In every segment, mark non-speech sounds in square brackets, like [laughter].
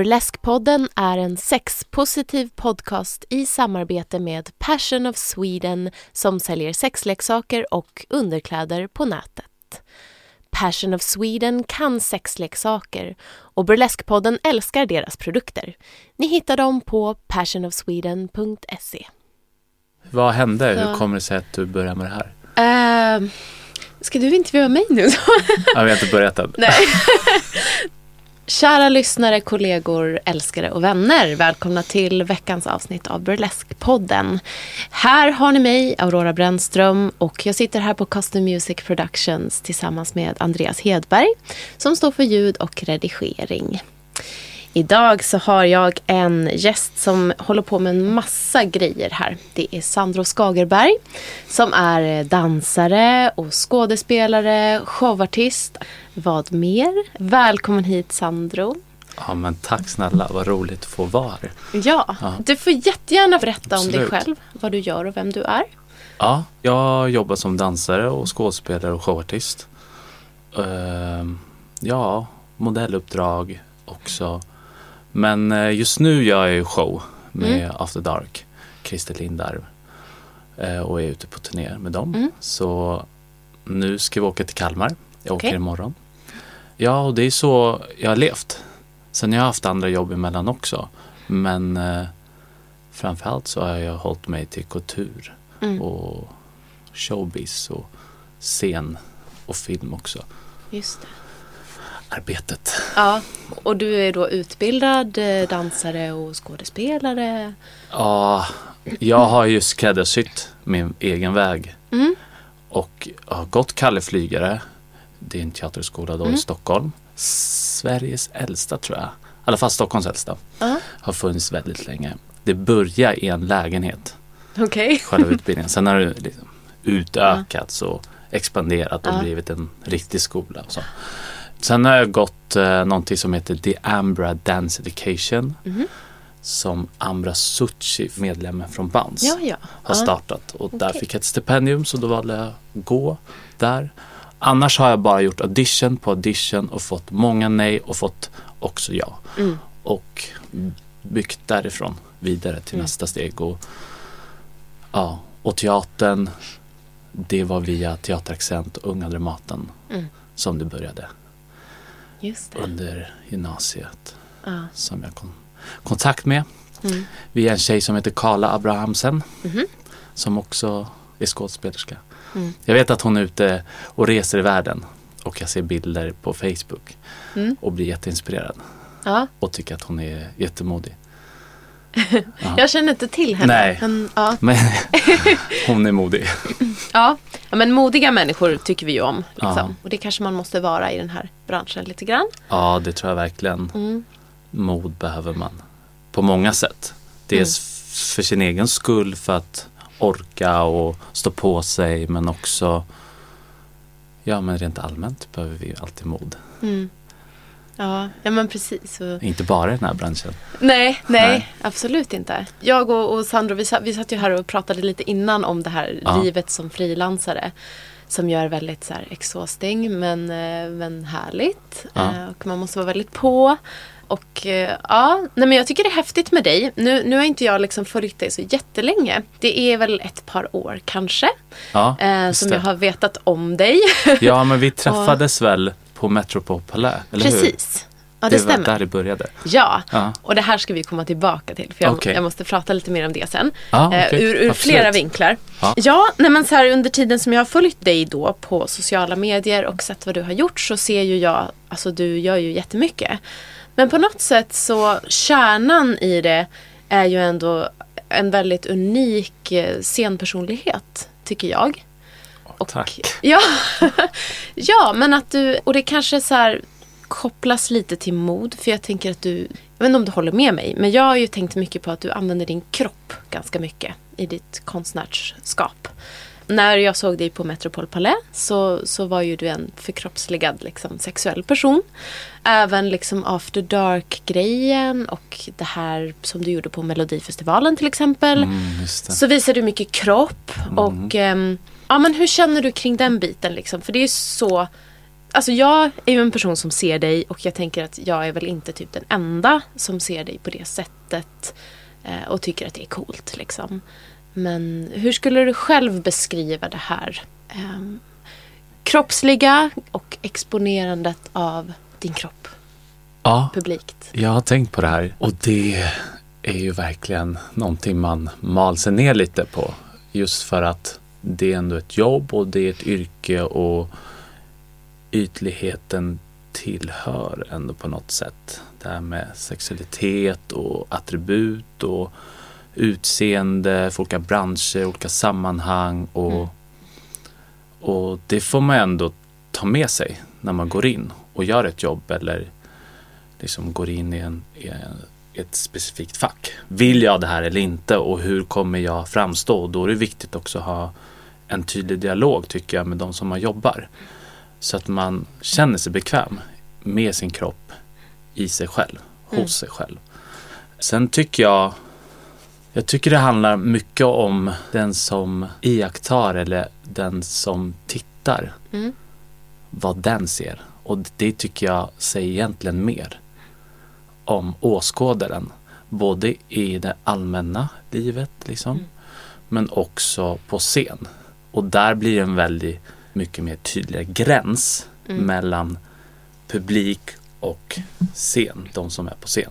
Burleskpodden är en sexpositiv podcast i samarbete med Passion of Sweden som säljer sexleksaker och underkläder på nätet. Passion of Sweden kan sexleksaker och Burleskpodden älskar deras produkter. Ni hittar dem på passionofsweden.se. Vad hände? Så- Hur kommer det sig att du började med det här? Uh, ska du intervjua mig nu? Ja, vi har inte börjat än. Nej. Kära lyssnare, kollegor, älskare och vänner. Välkomna till veckans avsnitt av Burlesque-podden. Här har ni mig, Aurora Brännström, och jag sitter här på Custom Music Productions tillsammans med Andreas Hedberg som står för ljud och redigering. Idag så har jag en gäst som håller på med en massa grejer här. Det är Sandro Skagerberg som är dansare och skådespelare, showartist. Vad mer? Välkommen hit Sandro. Ja, men tack snälla. Vad roligt att få vara här. Ja, Ja. du får jättegärna berätta om dig Absolut. själv, vad du gör och vem du är. Ja, jag jobbar som dansare och skådespelare och showartist. Ehm, ja, modelluppdrag också. Men eh, just nu gör jag ju show med Mm. After Dark, Christer Lindarw. Eh, och är ute på turné med dem. Mm. Så nu ska vi åka till Kalmar. Jag åker Okej. imorgon. Ja, och det är så jag har levt. Sen har jag haft andra jobb emellan också. Men eh, framförallt så har jag hållit mig till kultur Mm. och showbiz och scen och film också. Just det. Arbetet. Ja, och du är då utbildad eh, dansare och skådespelare. Ja, jag har ju skräddarsytt min egen väg Mm. och har gått Kalle Flygare. Det är en teaterskola då Mm. i Stockholm. Sveriges äldsta tror jag. I alla fall Stockholms äldsta. Ja, Har funnits väldigt länge. Det börjar i en lägenhet, okej. [laughs] själva utbildningen. Sen har det liksom utökats och expanderat och Ja. blivit en riktig skola. Och så. Sen har jag gått eh, någonting som heter The Ambra Dance Education. Mhm. Som Ambra Suchi, medlemmen från Bounce, Ja, ja. har startat. Och där Okej. fick jag ett stipendium så då valde jag att gå där. Annars har jag bara gjort audition på audition och fått många nej och fått också ja. Mm. Och byggt därifrån vidare till Mm. nästa steg. Och, ja, och teatern, det var via Teateraccent och Unga Dramaten Mm. som det började. Under gymnasiet Ja. som jag kom kontakt med. Mm. Via en tjej som heter Karla Abrahamsen Mhm. som också är skådespelerska. Mm. Jag vet att hon är ute och reser i världen och jag ser bilder på Facebook Mm. och blir jätteinspirerad Ja. och tycker att hon är jättemodig. Jag känner inte till henne. Nej. Men, ja. [laughs] Men hon är modig. Ja. ja, men modiga människor tycker vi ju om. Liksom. Ja. Och det kanske man måste vara i den här branschen lite grann. Ja, det tror jag verkligen. Mm. Mod behöver man på många sätt. Dels Mm. för sin egen skull, för att orka och stå på sig, men också Ja, men rent allmänt behöver vi alltid mod. Mm. Ja, ja, men precis. Och... Inte bara i den här branschen. Nej, nej, Nej. absolut inte. Jag och, och Sandro, vi satt, vi satt ju här och pratade lite innan om det här Ja. livet som frilansare. som gör väldigt så här exhausting men, eh, men härligt. Ja. Eh, och man måste vara väldigt på. Och eh, ja, nej men jag tycker det är häftigt med dig. Nu, nu har inte jag liksom följt dig så jättelänge. Det är väl ett par år kanske. Ja, Eh, som det. jag har vetat om dig. ja men vi [laughs] träffades väl på Metropol Palais, eller hur? Precis. Ja, det, det var stämmer. där det började. Ja, Ja. och det här ska vi komma tillbaka till. För jag, Okej. jag måste prata lite mer om det sen. Ja, Eh, okej. ur ur Absolut. flera vinklar. Ja. Ja, nej men så här, under tiden som jag har följt dig då på sociala medier och sett vad du har gjort så ser ju jag, alltså du gör ju jättemycket. Men på något sätt så kärnan i det är ju ändå en väldigt unik eh, scenpersonlighet, tycker jag. Och, Tack. Ja, [laughs] ja, men att du, och det kanske så här kopplas lite till mod. För jag tänker att du, jag vet inte om du håller med mig, men jag har ju tänkt mycket på att du använder din kropp ganska mycket i ditt konstnärskap. När jag såg dig på Metropol Palais så, så var ju du en förkroppsligad liksom, sexuell person. Även liksom After Dark-grejen och det här som du gjorde på Melodifestivalen till exempel. Mm. Så visar du mycket kropp och ehm, ja men hur känner du kring den biten liksom? För det är så Alltså jag är ju en person som ser dig och jag tänker att jag är väl inte typ den enda som ser dig på det sättet eh, och tycker att det är coolt liksom. Men hur skulle du själv beskriva det här ehm, kroppsliga och exponerandet av din kropp Ja, publikt? jag har tänkt på det här och det är ju verkligen någonting man mal sig ner lite på. Just för att det är ändå ett jobb och det är ett yrke och ytligheten tillhör ändå på något sätt. Det här med sexualitet och attribut och utseende för olika branscher, olika sammanhang och, Mm. och det får man ändå ta med sig när man går in och gör ett jobb eller liksom går in i, en, i ett specifikt fack. Vill jag det här eller inte och hur kommer jag framstå? Då är det viktigt också att ha en tydlig dialog tycker jag med de som man jobbar. Så att man känner sig bekväm med sin kropp i sig själv, hos Mm. sig själv. Sen tycker jag jag tycker det handlar mycket om den som iakttar eller den som tittar. Mm. Vad den ser. Och det tycker jag säger egentligen mer om åskådaren. Både i det allmänna livet liksom. Mm. Men också på scen. Och där blir det en väldigt mycket mer tydlig gräns Mm. mellan publik och scen. De som är på scen.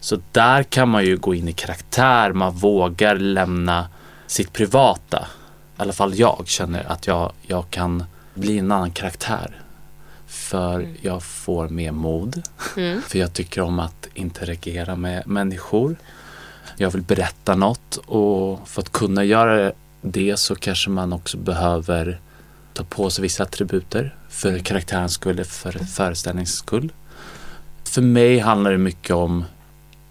Så där kan man ju gå in i karaktär. Man vågar lämna sitt privata. I alla fall jag känner att jag, jag kan bli en annan karaktär. För jag får mer mod. Mm. För jag tycker om att interagera med människor. Jag vill berätta något och för att kunna göra det så kanske man också behöver ta på sig vissa attributer för karaktärens skull, eller för föreställningens skull. För mig handlar det mycket om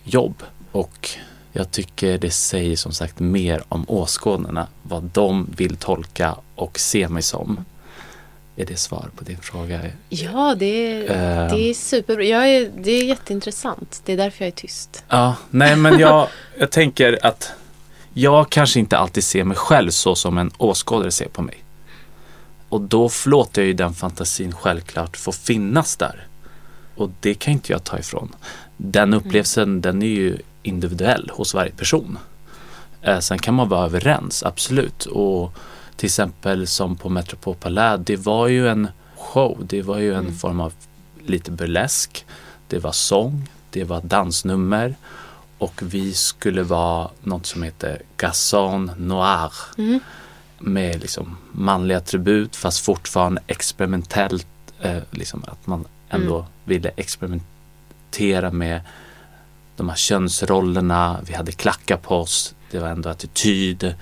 jobb och jag tycker det säger som sagt mer om åskådarna, vad de vill tolka och se mig som. Är det svar på din fråga? Ja, det är, Eh. det är superbra. Jag är, det är jätteintressant. Det är därför jag är tyst. Ja, nej men jag, jag tänker att jag kanske inte alltid ser mig själv så som en åskådare ser på mig. Och då låter jag ju den fantasin självklart få finnas där. Och det kan inte jag ta ifrån. Den upplevelsen den är ju individuell hos varje person. Eh, sen kan man vara överens, absolut. Och till exempel som på Metropol Palais, det var ju en show. Det var ju en form av lite burlesk. Det var sång, det var dansnummer och vi skulle vara något som heter Gasson Noir Mm. med liksom manliga attribut fast fortfarande experimentellt. Eh, liksom att man ändå ville experimentera med de här könsrollerna. Vi hade klackar på oss. Det var ändå attityd.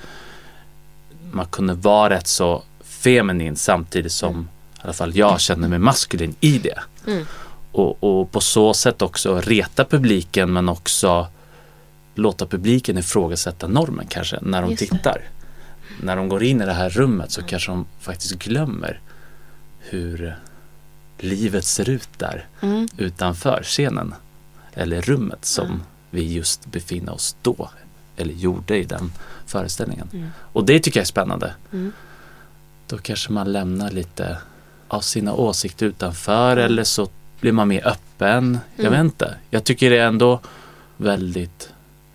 Man kunde vara rätt så feminin samtidigt som i alla fall jag känner mig maskulin i det. Mm. Och, och på så sätt också reta publiken men också låta publiken ifrågasätta normen kanske när de Just det. tittar. När de går in i det här rummet så kanske de faktiskt glömmer hur livet ser ut där Mm. utanför scenen. Eller rummet som Mm. vi just befinner oss då. Eller gjorde i den föreställningen. Mm. Och det tycker jag är spännande. Mm. då kanske man lämnar lite av sina åsikter utanför eller så blir man mer öppen. Jag Mm. vet inte. Jag tycker det är ändå väldigt,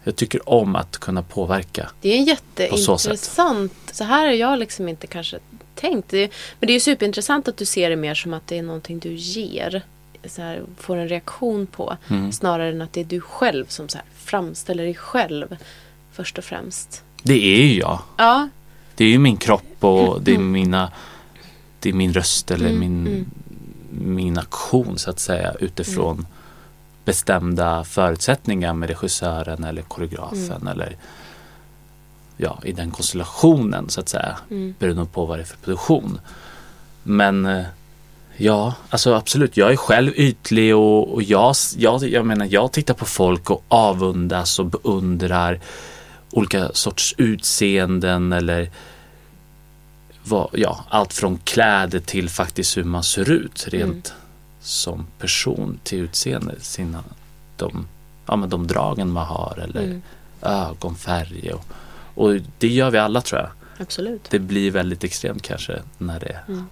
jag tycker om att kunna påverka. Det är en På så sätt. jätteintressant. Så, här har jag liksom inte kanske tänkt. Det, men det är ju superintressant att du ser det mer som att det är någonting du ger. Så här, får en reaktion på. Mm. Snarare än att det är du själv som så här, framställer dig själv. Först och främst. Det är ju jag. Ja. Det är ju min kropp och det är mina Det är min röst eller Mm, min, mm. min aktion så att säga utifrån bestämda förutsättningar med regissören eller koreografen Mm. eller ja, i den konstellationen så att säga. Mm. Beroende på vad det är för produktion. Men eh, ja, alltså absolut. Jag är själv ytlig och, och jag, jag, jag menar jag tittar på folk och avundas och beundrar olika sorts utseenden eller vad, ja, allt från kläder till faktiskt hur man ser ut rent som person till utseende. Sina, de, ja, men de dragen man har eller Mm. ögonfärg och, och det gör vi alla tror jag. Absolut. Det blir väldigt extremt kanske när det Mm.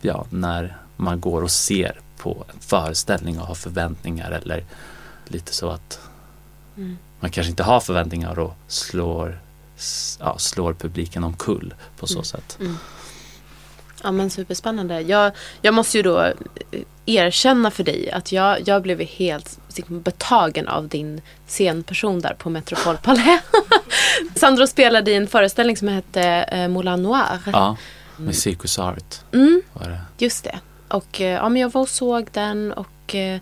ja, när man går och ser på en föreställning och har förväntningar eller lite så att Mm. man kanske inte har förväntningar och slår, ja, slår publiken omkull på så Mm. sätt. Ja men superspännande. Jag, jag måste ju då eh, erkänna för dig att jag, jag blev helt liksom betagen av din scenperson där på Metropol Palais. [laughs] Sandro spelade i en föreställning som hette eh, Moulin Noir. Ja, med Circus Art Mm, det. just det. Och eh, ja, men jag var och såg den och eh,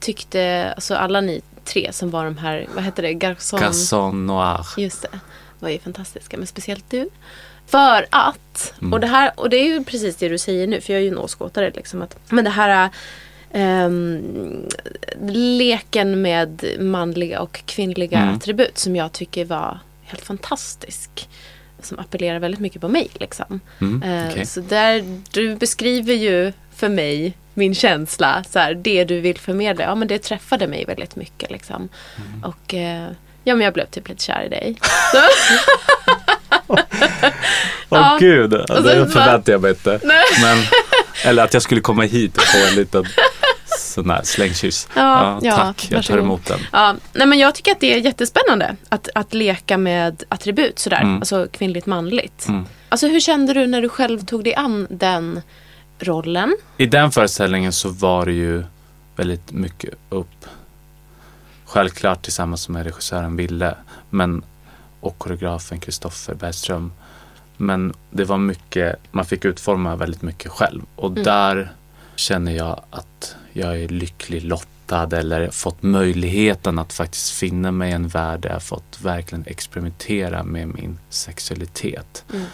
tyckte, alltså alla ni tre som var de här, vad heter det, Garçon. Casson Noir. Just det. var ju fantastiska, men speciellt du. För att, Mm. och, det här, och det är ju precis det du säger nu, för jag är ju en åskådare. Liksom, att, men det här ehm, leken med manliga och kvinnliga Mm. attribut som jag tycker var helt fantastisk. Som appellerar väldigt mycket på mig. Liksom. Mm, Eh, okej. Så där, du beskriver ju för mig min känsla, så här, det du vill förmedla, ja men det träffade mig väldigt mycket. Liksom. Mm. Och eh, ja, men jag blev typ lite kär i dig. [laughs] [laughs] [laughs] [laughs] Åh Ja. gud, det förväntade jag mig inte. Men, [laughs] eller att jag skulle komma hit och få en liten sån här slängkyss. Ja, ja, tack, jag tar emot den. Ja, nej men jag tycker att det är jättespännande att, att leka med attribut sådär, Mm. alltså kvinnligt manligt. Mm. Alltså hur kände du när du själv tog dig an den rollen? I den föreställningen så var det ju väldigt mycket upp. Självklart tillsammans med regissören Ville men, och koreografen Kristoffer Bergström. Men det var mycket, man fick utforma väldigt mycket själv. Och Mm. där känner jag att jag är lycklig lottad eller fått möjligheten att faktiskt finna mig i en värld där jag fått verkligen experimentera med min sexualitet Mm.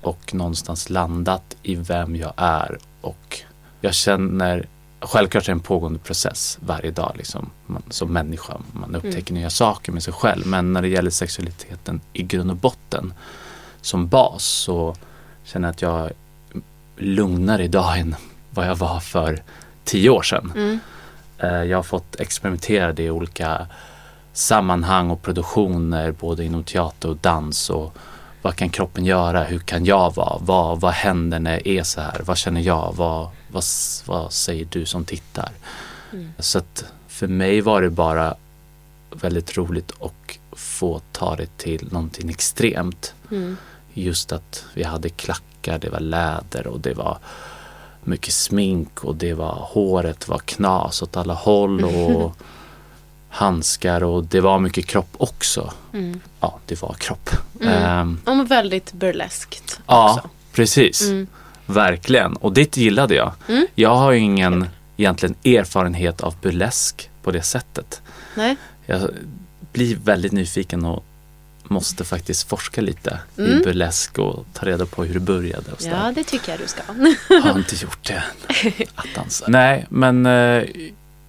och någonstans landat i vem jag är och jag känner Självklart är det en pågående process varje dag liksom, man, som människa. Man upptäcker nya saker med sig själv. Men när det gäller sexualiteten i grund och botten som bas så känner jag att jag är lugnare idag än vad jag var för tio år sedan. Mm. Eh, Jag har fått experimentera det i olika sammanhang och produktioner både inom teater och dans och vad kan kroppen göra? Hur kan jag vara? Vad, vad händer när jag är så här? Vad känner jag? Vad, vad, vad säger du som tittar? Mm. Så att för mig var det bara väldigt roligt att få ta det till någonting extremt. Mm. Just att vi hade klackar, det var läder och det var mycket smink och det var håret var knas åt alla håll och [laughs] handskar och det var mycket kropp också. Mm. Ja, det var kropp. Mm. Ehm, Ja, men väldigt burleskt ja, också. precis. Mm. Verkligen. Och det gillade jag. Mm. Jag har ju ingen egentligen erfarenhet av burlesk på det sättet. Nej. Jag blir väldigt nyfiken och måste faktiskt forska lite Mm. i burlesk och ta reda på hur det började. Och sådär. Ja, det tycker jag du ska. har inte gjort det än. [laughs] Att dansa. Nej, men eh,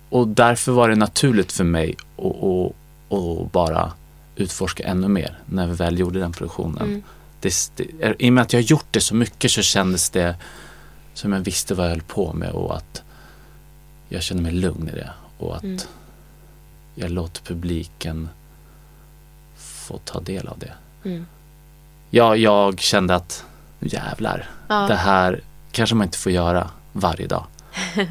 och därför var det naturligt för mig att, bara utforska ännu mer när vi väl gjorde den produktionen. Mm. Det, det, I och med att jag gjort det så mycket så kändes det som jag visste vad jag höll på med och att jag kände mig lugn i det och att Mm. jag låter publiken få ta del av det. Mm. Ja, jag kände att jävlar, Ja. det här kanske man inte får göra varje dag. [laughs]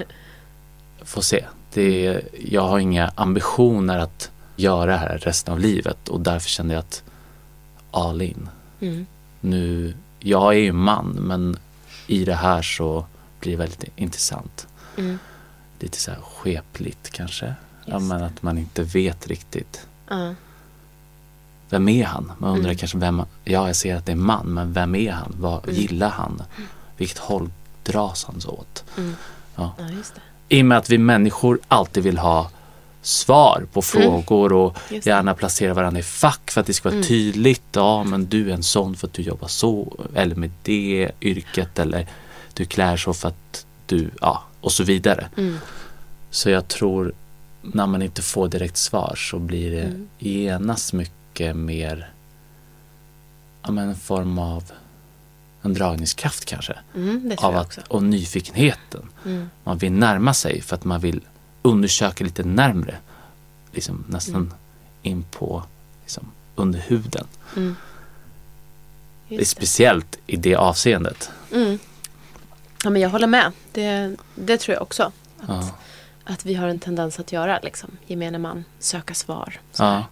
Får se. Det är, jag har inga ambitioner att göra det här resten av livet och därför kände jag att all in. Mm. Nu, jag är ju man men i det här så blir det väldigt intressant. Mm. Lite så här skepligt kanske. Ja, men att man inte vet riktigt. Ja. Vem är han? Man undrar Mm. kanske vem, ja jag ser att det är man, men vem är han? Vad Mm. gillar han? Vilket håll dras han så åt? Mm. Ja. ja, just det. I och med att vi människor alltid vill ha svar på frågor och Mm. Just det. gärna placera varandra i fack för att det ska vara Mm. tydligt. Ja, men du är en sån för att du jobbar så eller med det yrket eller du klär så för att du, ja, och så vidare. Mm. Så jag tror när man inte får direkt svar så blir det Mm. genast mycket mer ja, men en form av en dragningskraft kanske. Mm, Av att, och nyfikenheten. Mm. Man vill närma sig för att man vill undersöka lite närmre. Liksom nästan Mm. in på liksom, under huden. Mm. Det är speciellt i det avseendet. Mm. Ja, men jag håller med. Det, det tror jag också. Att, Ja. att vi har en tendens att göra, liksom, gemene man, söka svar. Ja.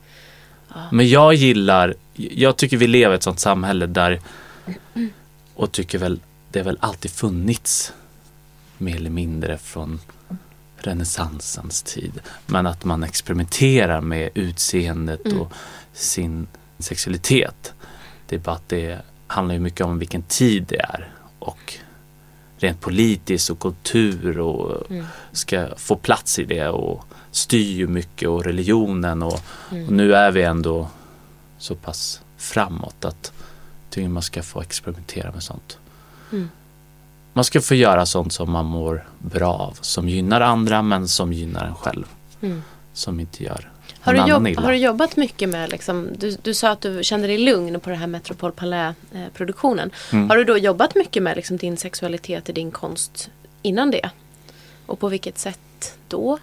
Ja. Men jag gillar, jag tycker vi lever i ett sånt samhälle där och tycker väl det har väl alltid funnits mer eller mindre från renässansens tid. Men att man experimenterar med utseendet Mm. och sin sexualitet. Det är bara att det handlar ju mycket om vilken tid det är och rent politiskt och kultur och Mm. ska få plats i det och styr ju mycket och religionen och, Mm. och nu är vi ändå så pass framåt att tycker man ska få experimentera med sånt. Mm. Man ska få göra sånt som man mår bra av, som gynnar andra men som gynnar en själv. Mm. Som inte gör Har, du jobb, illa. har du jobbat mycket med, liksom, du, du sa att du kände dig lugn på det här Metropol Palais-produktionen. Mm. Har du då jobbat mycket med liksom, din sexualitet i din konst innan det? Och på vilket sätt då?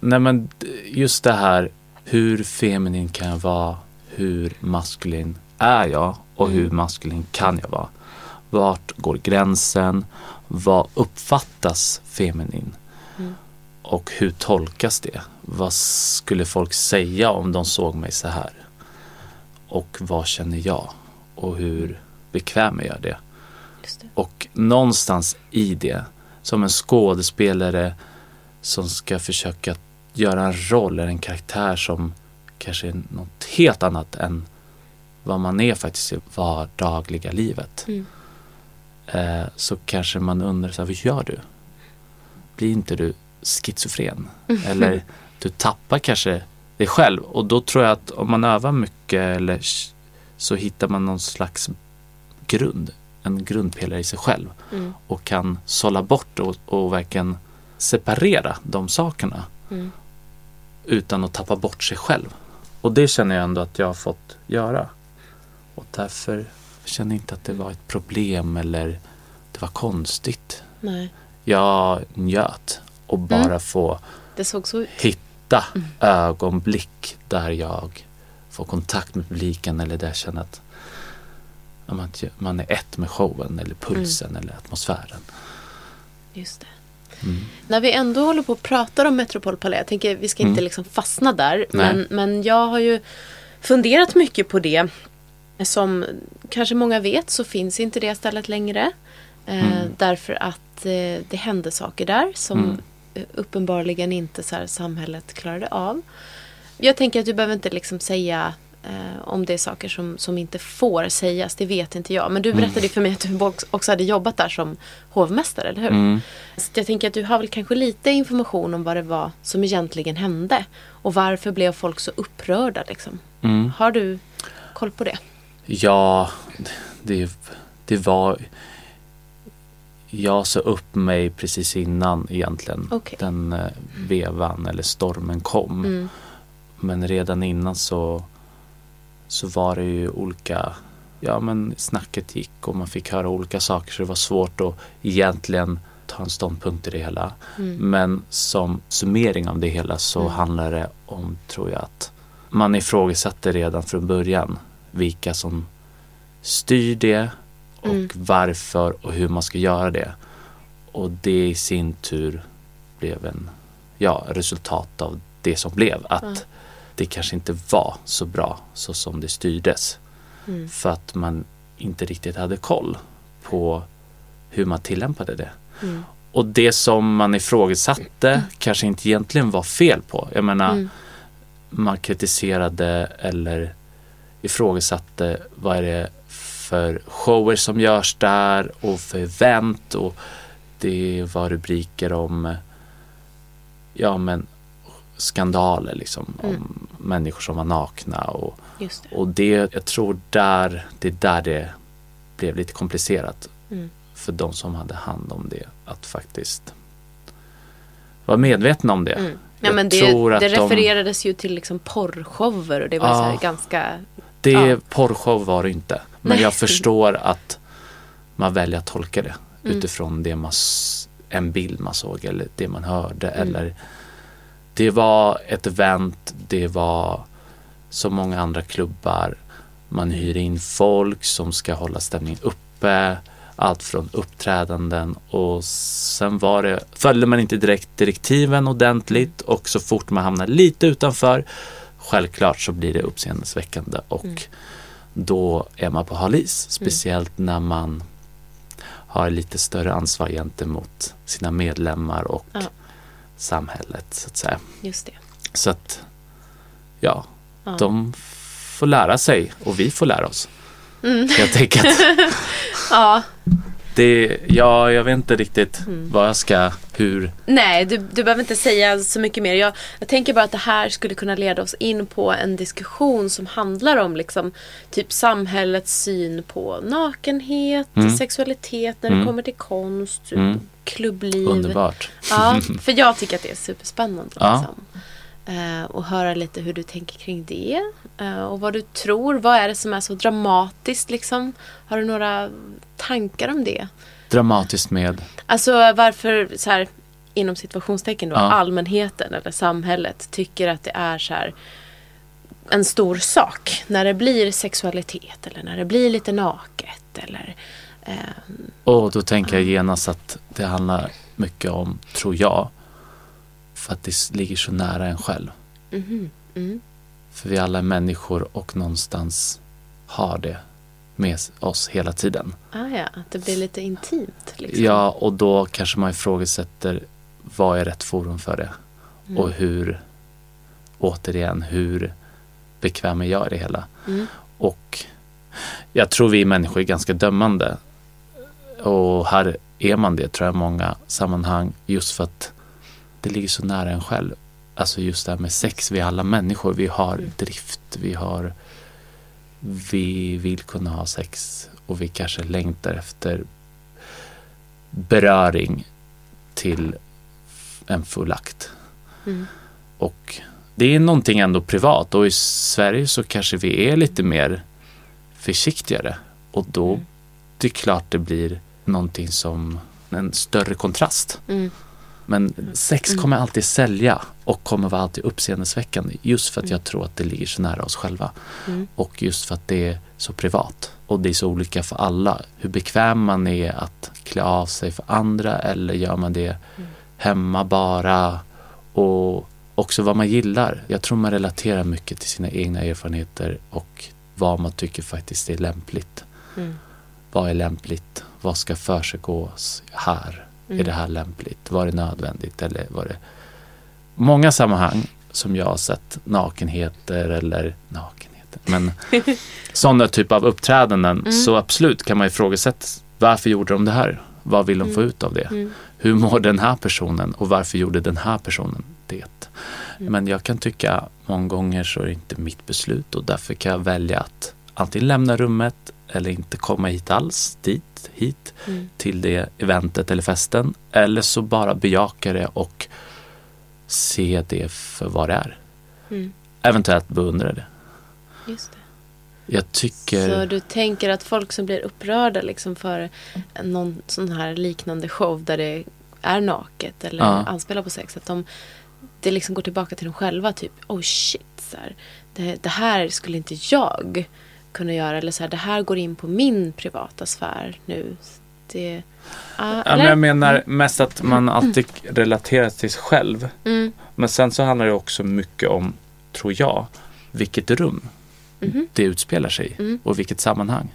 Nej men just det här hur feminin kan jag vara, hur maskulin är jag och hur maskulin kan jag vara. Vart går gränsen? Vad uppfattas feminin? Mm. Och hur tolkas det? Vad skulle folk säga om de såg mig så här? Och vad känner jag? Och hur bekväm är jag det? Det. Och någonstans i det, som en skådespelare som ska försöka göra en roll eller en karaktär som kanske är något helt annat än vad man är faktiskt i vardagliga livet. Mm. Eh, så kanske man undrar, så här, vad gör du? Blir inte du schizofren? [laughs] Eller du tappar kanske dig själv och då tror jag att om man övar mycket eller så hittar man någon slags grund, en grundpelare i sig själv Mm. och kan sålla bort och, och verkligen separera de sakerna Mm. utan att tappa bort sig själv. Och det känner jag ändå att jag har fått göra. Och därför känner jag inte att det var ett problem eller det var konstigt. Nej, Jag njöt och bara Mm. få det såg så ut. hitta ögonblick där jag får kontakt med publiken eller där jag känner att man, är ett med showen eller pulsen eller atmosfären. Just det. Mm. När vi ändå håller på och pratar om Metropol Palais, jag tänker vi ska inte Mm. liksom fastna där. Men, men jag har ju funderat mycket på det. Som kanske många vet så finns inte det stället längre. Eh, Mm. Därför att eh, det hände saker där som Mm. uppenbarligen inte så samhället klarade av. Jag tänker att du behöver inte liksom säga eh, om det är saker som, som inte får sägas. Det vet inte jag. Men du berättade ju för mig att du också- också hade jobbat där som hovmästare, eller hur? Mm. Så jag tänker att du har väl kanske lite information om vad det var som egentligen hände. Och varför blev folk så upprörda liksom? Mm. Har du koll på det? Ja, det, det var... Jag sa upp mig precis innan egentligen Okej. den eh, vevan eller stormen kom. Mm. Men redan innan så, så var det ju olika, ja men snacket gick och man fick höra olika saker så det var svårt att egentligen ta en ståndpunkt i det hela. Mm. Men som summering av det hela så Mm. handlar det om, tror jag, att man ifrågasatte redan från början vilka som styr det och Mm. varför och hur man ska göra det. Och det i sin tur blev en ja, resultat av det som blev. Att Ja. det kanske inte var så bra så som det styrdes. Mm. För att man inte riktigt hade koll på hur man tillämpade det. Mm. Och det som man ifrågasatte kanske inte egentligen var fel på. Jag menar, Mm. man kritiserade eller ifrågasatte vad är det för shower som görs där och för event och det var rubriker om ja men skandaler liksom Mm. om människor som var nakna och, det. och det jag tror där det är där det blev lite komplicerat Mm. för de som hade hand om det att faktiskt vara medvetna om det. Mm. Ja, Jag men det, det de- refererades ju till liksom porrshower och det var Ja. så ganska... Det Ja. porrshow var det inte. Men Nej. jag förstår att man väljer att tolka det Mm. utifrån det man, en bild man såg eller det man hörde. Mm. Eller det var ett event, det var så många andra klubbar. Man hyr in folk som ska hålla stämningen uppe. Allt från uppträdanden och sen var det, följde man inte direkt direktiven ordentligt och så fort man hamnar lite utanför självklart så blir det uppseendeväckande och Mm. då är man på hal is. Speciellt när man har lite större ansvar gentemot sina medlemmar och Ja. samhället så att säga. Just det. Så att ja, Ja. de får lära sig och vi får lära oss. Mm. Helt enkelt. [laughs] Ja, Det, ja, jag vet inte riktigt Mm. vad jag ska, hur. nej du, du behöver inte säga så mycket mer. Jag, jag tänker bara att det här skulle kunna leda oss in på en diskussion som handlar om liksom typ samhällets syn på nakenhet, Mm. sexualitet när Mm. det kommer till konst, typ klubbliv. Underbart. Ja, [laughs] för jag tycker att det är superspännande. Ja. Liksom. Eh, och höra lite hur du tänker kring det. Eh, och vad du tror. Vad är det som är så dramatiskt? Liksom? Har du några tankar om det? Dramatiskt med. Alltså varför, så här, inom situationstecken då, Ja. allmänheten eller samhället tycker att det är så här en stor sak. När det blir sexualitet eller när det blir lite naket. Eller, eh, Och då tänker jag genast att det handlar mycket om, tror jag, för att det ligger så nära en själv. mhm, mm, För vi alla är människor och någonstans har det med oss hela tiden. ah, ja, att det blir lite intimt. Liksom. Ja, och då kanske man ifrågasätter vad är rätt forum för det? Mm. Och hur, återigen, hur bekväm är jag i det hela? Mm. Och jag tror vi människor är ganska dömande. Och här är man det tror jag i många sammanhang just för att det ligger så nära en själv. Alltså just det här med sex, vi är alla människor, vi har Mm. drift, vi har vi vill kunna ha sex och vi kanske längtar efter beröring till en full akt. Mm. Och det är någonting ändå privat och i Sverige så kanske vi är lite mer försiktigare och då Mm. det är klart det blir någonting som en större kontrast. Mm. Men sex kommer alltid sälja och kommer vara alltid uppseendeväckande just för att jag tror att det ligger så nära oss själva. Mm. Och just för att det är så privat. Och det är så olika för alla. Hur bekväm man är att klä av sig för andra eller gör man det hemma bara. Och också vad man gillar. Jag tror man relaterar mycket till sina egna erfarenheter och vad man tycker faktiskt är lämpligt. Mm. Vad är lämpligt? Vad ska försiggås här? Mm. Är det här lämpligt? Var det nödvändigt? Eller var det... Många sammanhang som jag har sett nakenheter eller nakenheter, men [laughs] sådana typ av uppträdanden Mm. så absolut kan man ifrågasätta varför gjorde de det här? Vad vill de få ut av det? Mm. Hur mår den här personen och varför gjorde den här personen det? Mm. Men jag kan tycka många gånger så är det inte mitt beslut och därför kan jag välja att antingen lämna rummet eller inte komma hit alls, dit, hit Mm. till det eventet eller festen. Eller så bara bejaka det och se det för vad det är. Mm. Eventuellt beundra det. Just det. Jag tycker... Så du tänker att folk som blir upprörda liksom för någon sån här liknande show där det är naket eller Ja. anspelar på sex. Att de, det liksom går tillbaka till dem själva. Typ, oh shit. Så här, det, det här skulle inte jag kunna göra. Eller så här, det här går in på min privata sfär nu. Det, ja, Ja, men jag menar mest att man alltid relaterar till sig själv. Mm. Men sen så handlar det också mycket om, tror jag, vilket rum Mhm. det utspelar sig i Mm. och vilket sammanhang.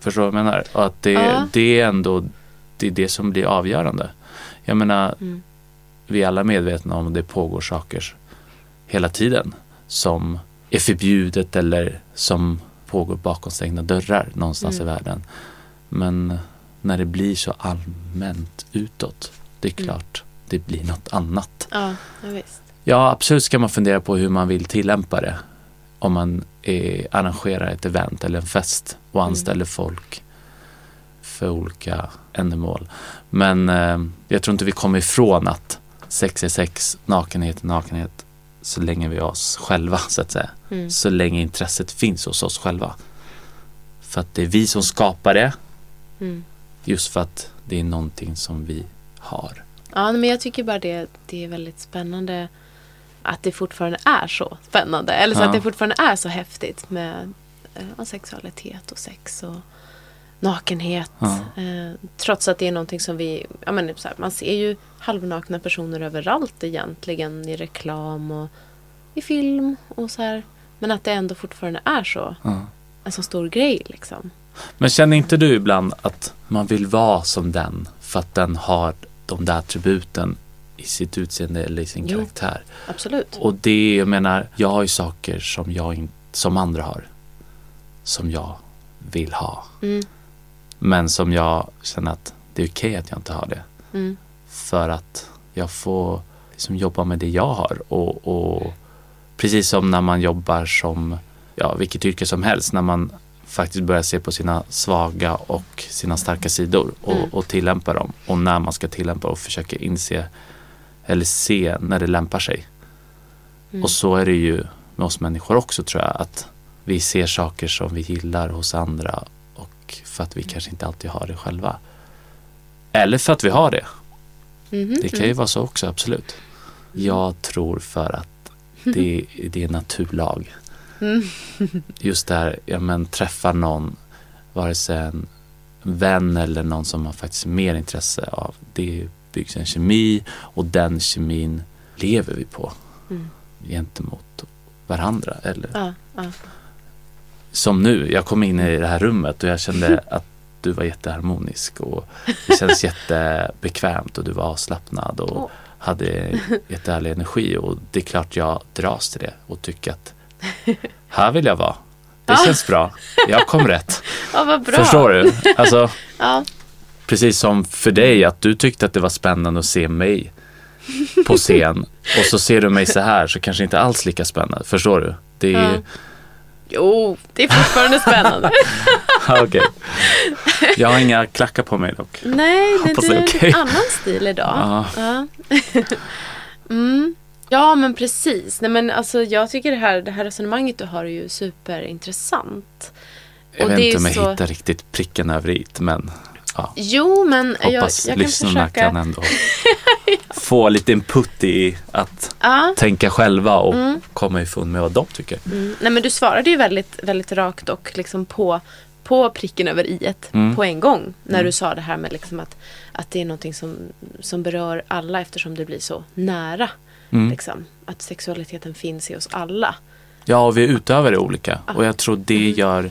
Förstår du vad jag menar? Och att det, Ja. det är ändå det, är det som blir avgörande. Jag menar, Mm. vi är alla medvetna om att det pågår saker hela tiden som är förbjudet eller som pågår bakom stängda dörrar någonstans Mm. i världen. Men när det blir så allmänt utåt, det är Mm. klart det blir något annat. Ja, visst. Ja, absolut ska man fundera på hur man vill tillämpa det. Om man är, arrangerar ett event eller en fest och Mm. anställer folk för olika ändamål. Men eh, jag tror inte vi kommer ifrån att sex är sex, nakenhet är nakenhet så länge vi är oss själva så att säga. Mm. Så länge intresset finns hos oss själva. För att det är vi som skapar det Mm. just för att det är någonting som vi har. Ja, men jag tycker bara det, det är väldigt spännande att det fortfarande är så spännande. Eller så Ja. att det fortfarande är så häftigt med eh, sexualitet och sex och nakenhet. Ja. Eh, trots att det är någonting som vi, ja men så här, man ser ju halvnakna personer överallt egentligen i reklam och i film och så här. Men att det ändå fortfarande är så. Ja. En så stor grej liksom. Men känner inte du ibland att man vill vara som den för att den har de där attributen i sitt utseende eller i sin Jo. karaktär? Absolut. Och det, jag menar, jag har ju saker som jag inte, som andra har. Som jag vill ha. Mm, Men som jag känner att det är okej att jag inte har det. mm, För att jag får liksom jobba med det jag har. Och, och precis som när man jobbar som, ja vilket yrke som helst, när man faktiskt börjar se på sina svaga och sina starka sidor och, Mm. och tillämpa dem. Och när man ska tillämpa och försöka inse eller se när det lämpar sig. mm. Och så är det ju med oss människor också tror jag. Att vi ser saker som vi gillar hos andra och för att vi kanske inte alltid har det själva. Eller för att vi har det. Mhm, Det kan ju vara så också, absolut. Jag tror för att det, det är naturlag. Mm. Just det här, ja men träffa någon, vare sig en vän eller någon som man faktiskt har mer intresse av. Det byggs en kemi och den kemin lever vi på Mm. gentemot varandra. Eller Ja, ja. Som nu, jag kom in i det här rummet och jag kände [laughs] att du var jätteharmonisk och det kändes jättebekvämt och du var avslappnad och hade jättehärlig energi och det är klart jag dras till det och tycker att här vill jag vara. Det känns bra. Jag kom rätt. [laughs] ja. Förstår du? Alltså, Ja. precis som för dig att du tyckte att det var spännande att se mig på scen och så ser du mig så här så kanske inte alls lika spännande. Förstår du? Det är ju, Jo, det är fortfarande spännande. [laughs] okej. Jag har inga klackar på mig dock. Nej, det, det är okej. en annan stil idag. Ja. Ja. [laughs] mm. ja, men precis. Nej, men alltså, jag tycker det här, det här resonemanget du har är ju superintressant. Jag Och vet inte om jag så- hittar riktigt pricken över i men ja, Jo, men jag, jag hoppas kan lyssnarna försöka. kan ändå [laughs] få lite input i att Ja. tänka själva och komma ifrån med vad de tycker. Mm. Nej, men du svarade ju väldigt, väldigt rakt och liksom på, på pricken över i Mm. på en gång. När du sa det här med liksom att, att det är någonting som, som berör alla eftersom det blir så nära. Mm. Liksom. Att sexualiteten finns i oss alla. Ja, och vi utövar det olika och jag tror det gör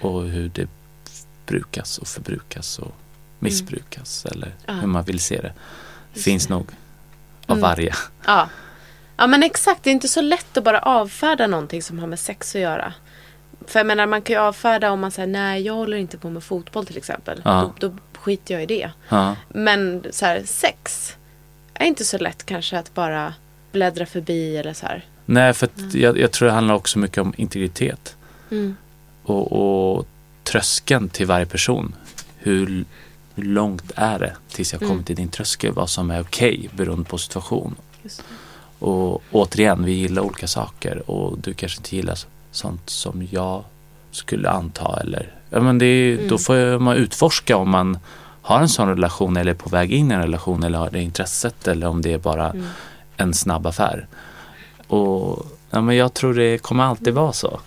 och hur det brukas och förbrukas och missbrukas eller Ja. hur man vill se det. Det finns nog av varje. Ja. ja, men exakt. Det är inte så lätt att bara avfärda någonting som har med sex att göra. För jag menar, man kan ju avfärda om man säger nej, jag håller inte på med fotboll till exempel. Ja. Då, då skiter jag i det. Ja. Men så här, sex är inte så lätt kanske att bara bläddra förbi eller så här. Nej, för jag, jag tror det handlar också mycket om integritet. Mm. Och, och tröskeln till varje person. Hur, hur långt är det tills jag kommer till din tröskel? Vad som är okej beroende på situation. Och återigen, vi gillar olika saker och du kanske inte gillar sånt som jag skulle anta eller ja, men det är, då får man utforska om man har en sån relation eller är på väg in i en relation eller har det intresset eller om det är bara en snabb affär. Och ja, men jag tror det kommer alltid vara så.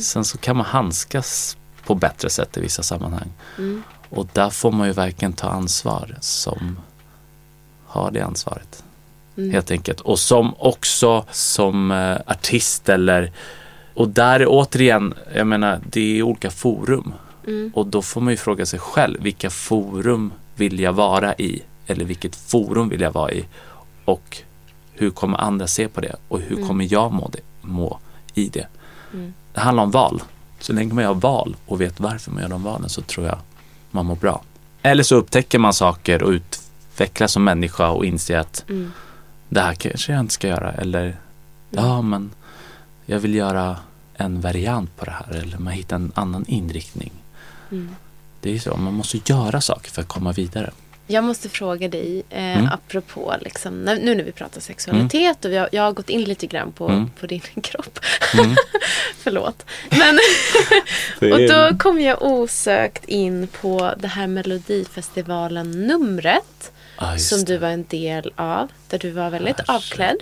Sen så kan man handskas på bättre sätt i vissa sammanhang. Och där får man ju verkligen ta ansvar som har det ansvaret. Helt enkelt. Och som också som eh, artist eller och där är återigen, jag menar det är olika forum. Och då får man ju fråga sig själv, vilka forum vill jag vara i? Eller vilket forum vill jag vara i? Och hur kommer andra se på det? Och hur kommer jag må, det, må i det? Det handlar om val. Så länge man gör val och vet varför man gör de valen så tror jag man mår bra. Eller så upptäcker man saker och utvecklas som människa och inser att det här kanske jag inte ska göra. Eller ja, men jag vill göra en variant på det här. Eller man hittar en annan inriktning. Det är så, man måste göra saker för att komma vidare. Jag måste fråga dig, eh, Mm. apropå liksom, nu när vi pratar sexualitet och vi har, jag har gått in lite grann på, Mm. på din [laughs] kropp. [laughs] Förlåt. Men, [laughs] och då kom jag osökt in på det här Melodifestivalen-numret. Just som du var en del av. Där du var väldigt Herregud. avklädd.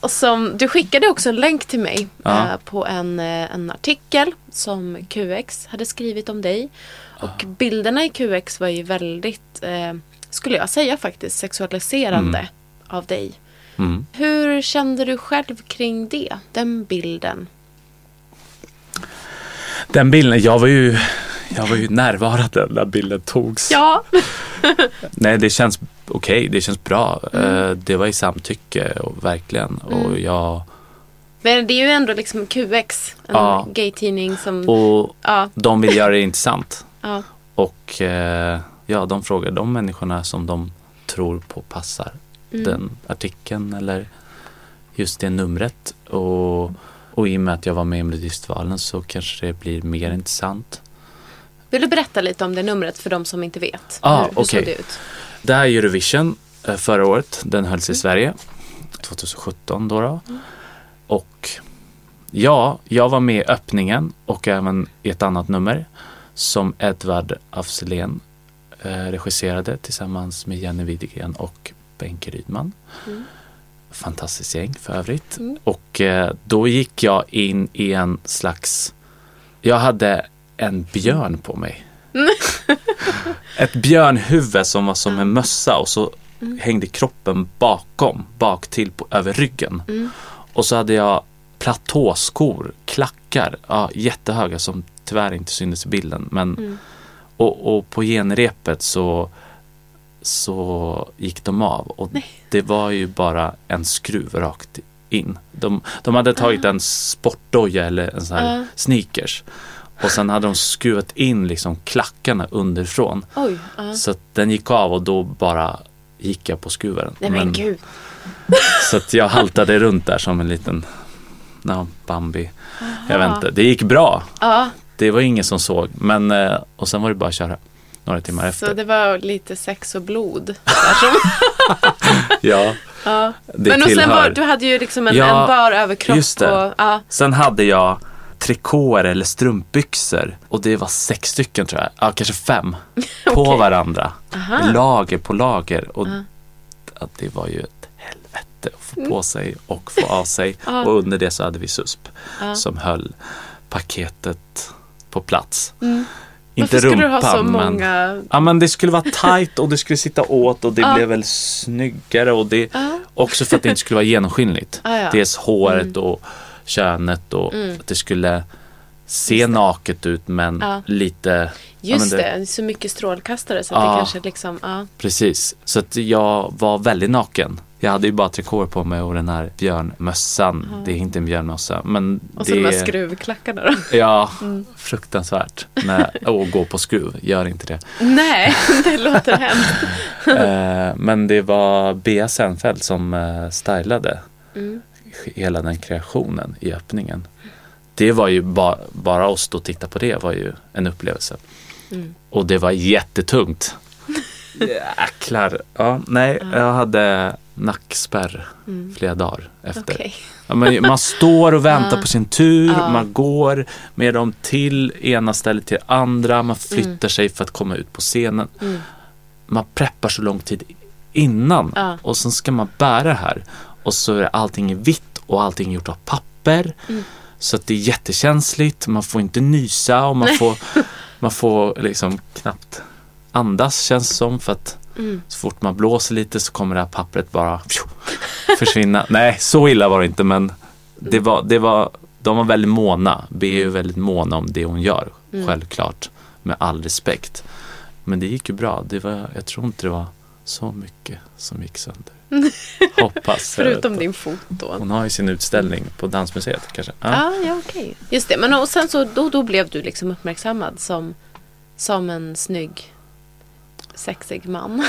Och som, du skickade också en länk till mig Ja. eh, på en, eh, en artikel som QX hade skrivit om dig. Och bilderna i QX var ju väldigt, eh, skulle jag säga faktiskt, sexualiserande av dig. Mm. Hur kände du själv kring det? Den bilden? Den bilden, jag var ju, jag var ju närvarande när bilden togs. Ja. [laughs] Nej, det känns okej, det känns bra. Eh, Det var i samtycke och verkligen. Och jag, Men det är ju ändå liksom QX, en Ja. gaytidning som... och Ja, de vill göra det intressant. Ja. Och eh, ja, de frågar de människorna som de tror på passar den artikeln eller just det numret. Och, och i och med att jag var med i Melodifestivalen så kanske det blir mer intressant. Vill du berätta lite om det numret för de som inte vet? Ah, hur, hur okej. såg det ut? Det här är Eurovision eh, förra året. Den hölls i Sverige 2017 då. då. Och ja, jag var med i öppningen och även i ett annat nummer som Edvard af Sillén eh, regisserade tillsammans med Jenny Widegren och Benke Rydman. Fantastiskt gäng för övrigt. Och eh, då gick jag in i en slags, jag hade en björn på mig. [laughs] Ett björnhuvud som var som en mössa och så hängde kroppen bakom, bak till på, över ryggen. Och så hade jag platåskor, klackar, ja, jättehöga som tyvärr inte syntes i bilden. Men, och, och på genrepet så, så gick de av och det var ju bara en skruv rakt in. De, de hade tagit en sportdoja eller en sån här Ja. sneakers och sen hade de skruvat in liksom klackarna underifrån. Oj, ja. Så den gick av och då bara gick jag på skruven. Nej men gud. [laughs] Så att jag haltade runt där som en liten no, Bambi. Jag vet inte, det gick bra. Ja, Det var ingen som såg. Men, eh, och sen var det bara att köra. några timmar efter. Så det var lite sex och blod. [laughs] [laughs] Ja, ja. det Men och sen var, du hade ju liksom en, Ja, en bar överkropp. just det. Och, ja. Sen hade jag trikåer eller strumpbyxor och det var sex stycken tror jag, ja kanske fem, [laughs] på Okej. varandra. Aha. Lager på lager och att det var ju ett helvete att få på sig och få av sig. Ja. Och under det så hade vi SUSP som höll paketet på plats. Mm. Inte Varför skulle rumpan du ha så men många? Ja men det skulle vara tight och det skulle sitta åt och det [laughs] Ja. blev väl snyggare och det Ja. också för att det inte skulle vara genomskinligt. [laughs] Ah, ja. Dels håret och könet och att det skulle se naket ut men Ja. lite ja, Just men det. det, så mycket strålkastare så att Ja. det kanske liksom, ja. Precis, så att jag var väldigt naken. Jag hade ju bara trikåer på mig och den här björnmössan. Det är inte en björnmössa men Och så det de här skruvklackarna då. Ja, Mm. fruktansvärt. Nej, och [laughs] gå på skruv, gör inte det. Nej, [laughs] det låter hemskt. [laughs] Eh, men det var Bea Senfeldt som eh, stylade Mm. hela den kreationen i öppningen. Det var ju ba- bara att stå och titta på det var ju en upplevelse. Mm. Och det var jättetungt. Jäklar. Ja, nej, jag hade nackspärr flera dagar efter. Mm. Okej. Ja, men man står och väntar [laughs] på sin tur, man går med dem till ena stället till andra, man flyttar Mm. sig för att komma ut på scenen. Man preppar så lång tid innan och sen ska man bära det här och så är allting vitt och allting gjort av papper. Mm. Så att det är jättekänsligt, man får inte nysa och man får, [laughs] man får liksom knappt andas känns som för att Mm. så fort man blåser lite så kommer det här pappret bara pju, försvinna. [laughs] Nej, så illa var det inte men det var, det var, de var väldigt måna. B är ju väldigt måna om det hon gör, Mm. självklart. Med all respekt. Men det gick ju bra. Det var, jag tror inte det var så mycket som gick sönder. [laughs] Hoppas. Förutom din fot då. Hon har ju sin utställning på Dansmuseet kanske. Ja. Ja, ja okej. Just det, men och sen så då, då blev du liksom uppmärksammad som, som en snygg, sexig man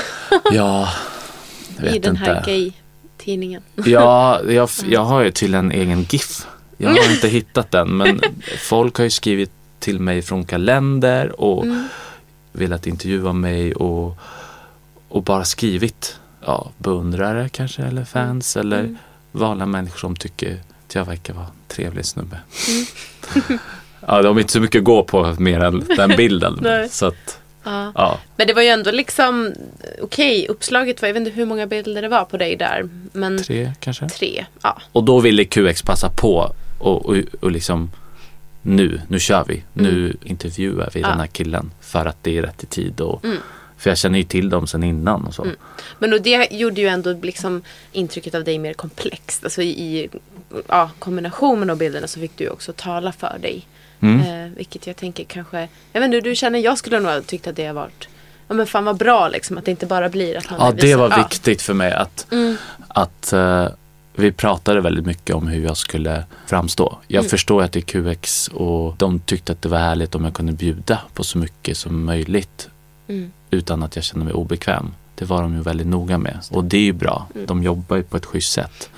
ja [laughs] jag vet i den här inte. gay-tidningen. Ja, [laughs] jag, jag har ju till en egen GIF. Jag har inte hittat den men [laughs] folk har ju skrivit till mig från kalender och Mm. velat intervjua mig och, och bara skrivit ja, beundrare kanske eller fans eller Mm. vanliga människor som tycker att jag verkar vara en trevlig snubbe. Mm. ja, de har inte så mycket att gå på mer än den bilden. Så att, Ja. ja. Men det var ju ändå liksom, okej, uppslaget var, jag vet inte hur många bilder det var på dig där, men Tre kanske? tre. Ja. Och då ville QX passa på och, och, och liksom nu, nu kör vi. Nu intervjuar vi Mm. Ja. den här killen för att det är rätt i tid. Och, Mm. För jag känner ju till dem sedan innan och så. Mm. Men och det gjorde ju ändå liksom intrycket av dig mer komplext. Alltså i, i ja, kombinationen av bilderna så fick du också tala för dig. Mm. Eh, vilket jag tänker kanske, jag vet inte hur du känner, jag skulle nog ha tyckt att det har varit, ja men fan vad bra liksom. Att det inte bara blir att man Ja, det var ja. viktigt för mig att, Mm. att eh, vi pratade väldigt mycket om hur jag skulle framstå. Jag Mm. förstår att det är QX och de tyckte att det var härligt om jag kunde bjuda på så mycket som möjligt Mm. utan att jag kände mig obekväm. Det var de ju väldigt noga med och det är ju bra. Mm. De jobbar ju på ett schysst sätt.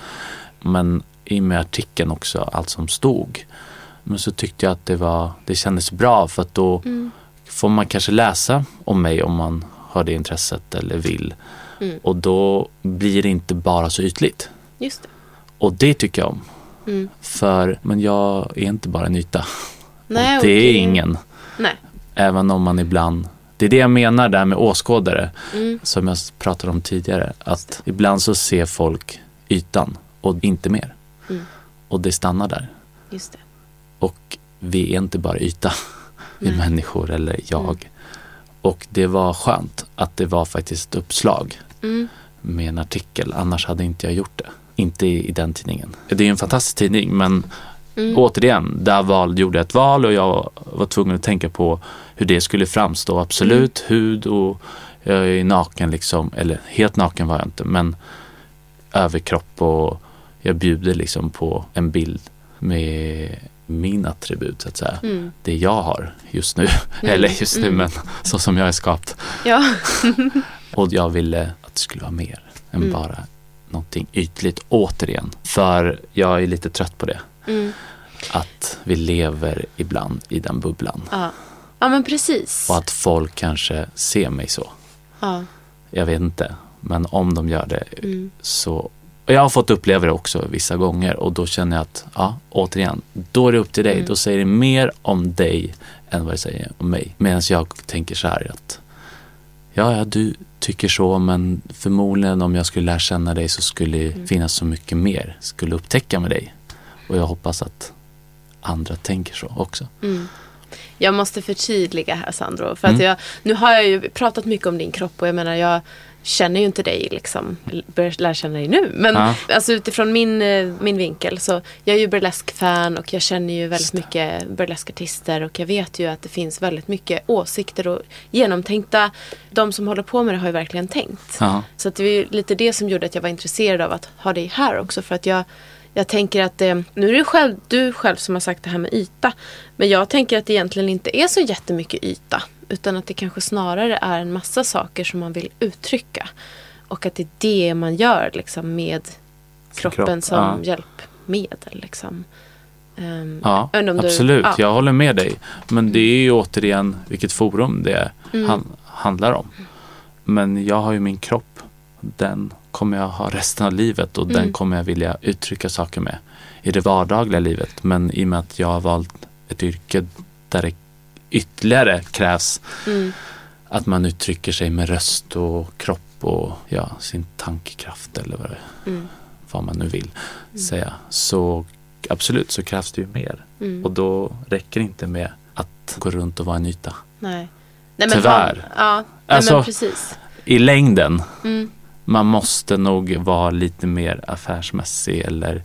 Men i och med artikeln också, allt som stod. Men så tyckte jag att det, var, det kändes bra för att då Mm. får man kanske läsa om mig om man har det intresset eller vill. Mm. Och då blir det inte bara så ytligt. Just det. Och det tycker jag om. Mm. För, men jag är inte bara en yta. Nej, det är ingen. Nej. Även om man ibland, det är det jag menar där med åskådare. Mm. Som jag pratade om tidigare. Att ibland så ser folk ytan och inte mer. Mm. Och det stannar där. Just det. Och vi är inte bara yta. [laughs] Vi är människor eller jag. Och det var skönt att det var faktiskt ett uppslag Mm. med en artikel. Annars hade inte jag gjort det. Inte i, i den tidningen. Det är en fantastisk tidning men Mm. återigen, där val, gjorde jag ett val och jag var tvungen att tänka på hur det skulle framstå. Absolut, Mm. hud och jag är naken liksom. Eller helt naken var jag inte men överkropp och jag bjuder liksom på en bild med min attribut så att säga. Mm. Det jag har just nu. [laughs] Mm. Eller just nu Mm. men så som jag är skapt. Ja. [laughs] Och jag ville att det skulle vara mer än Mm. bara någonting ytligt återigen. För jag är lite trött på det. Mm. Att vi lever ibland i den bubblan. Ja. Ja, men precis. Och att folk kanske ser mig så. Ja. Jag vet inte. Men om de gör det Mm. så. Och jag har fått uppleva det också vissa gånger och då känner jag att, ja, återigen, då är det upp till dig. Mm. Då säger det mer om dig än vad det säger om mig. Medan jag tänker så här att, ja, ja, du tycker så, men förmodligen om jag skulle lära känna dig så skulle det Mm. finnas så mycket mer, skulle upptäcka med dig. Och jag hoppas att andra tänker så också. Mm. Jag måste förtydliga här Sandro. För att Mm. jag, nu har jag ju pratat mycket om din kropp och jag menar jag känner ju inte dig liksom. Börjar lära känna dig nu. Men Ja. alltså utifrån min, eh, min vinkel så jag är ju burlesk-fan och jag känner ju väldigt mycket burleskartister och jag vet ju att det finns väldigt mycket åsikter och genomtänkta. De som håller på med det har ju verkligen tänkt. Ja. Så att det ju lite det som gjorde att jag var intresserad av att ha dig här också. För att jag, jag tänker att det, nu är det själv, du själv som har sagt det här med yta. Men jag tänker att det egentligen inte är så jättemycket yta. Utan att det kanske snarare är en massa saker som man vill uttrycka. Och att det är det man gör liksom med kroppen kropp, som ja. hjälpmedel. Liksom. Ehm, Ja, om du- absolut. ja. Jag håller med dig. Men det är ju återigen vilket forum det Mm. han, handlar om. Men jag har ju min kropp. Den kommer jag ha resten av livet och den Mm. kommer jag vilja uttrycka saker med i det vardagliga livet. Men i och med att jag har valt ett yrke där det ytterligare krävs Mm. att man uttrycker sig med röst och kropp och ja, sin tankekraft eller vad, Mm. vad man nu vill säga. Så absolut så krävs det ju mer. Mm. Och då räcker det inte med att gå runt och vara en yta. Nej. Nej, Tyvärr. Ha, ja, nej, Alltså- men precis. I längden, Mm. man måste nog vara lite mer affärsmässig eller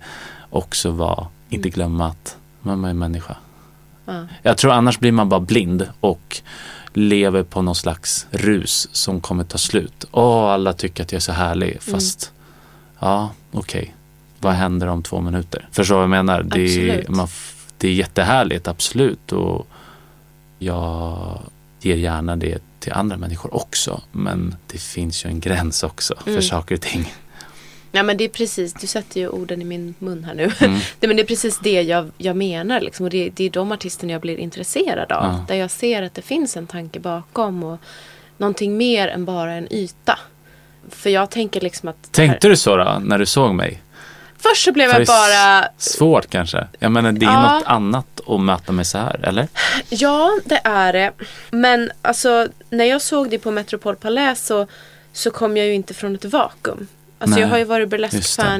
också vara, inte Mm. glömma att man är människa. Ja. Jag tror annars blir man bara blind och lever på någon slags rus som kommer ta slut. Åh, alla tycker att jag är så härlig Mm. fast ja, okej. Vad händer om två minuter? Förstår vad jag menar? Det är, man, det är jättehärligt, absolut. Och jag ger gärna det till andra människor också. Men det finns ju en gräns också för Mm. saker och ting. Ja men det är precis, du sätter ju orden i min mun här nu. Mm. [laughs] det, men det är precis det jag, jag menar liksom. Och det, det är de artisterna jag blir intresserad av. Ja. Där jag ser att det finns en tanke bakom och någonting mer än bara en yta. För jag tänker liksom att... Tänkte du så då, när du såg mig? Först så blev För jag bara... Svårt kanske? Jag menar det är Ja. något annat att möta mig så här, eller? Ja, det är det. Men alltså när jag såg det på Metropol Palais så, så kom jag ju inte från ett vakuum. Alltså Nej, jag har ju varit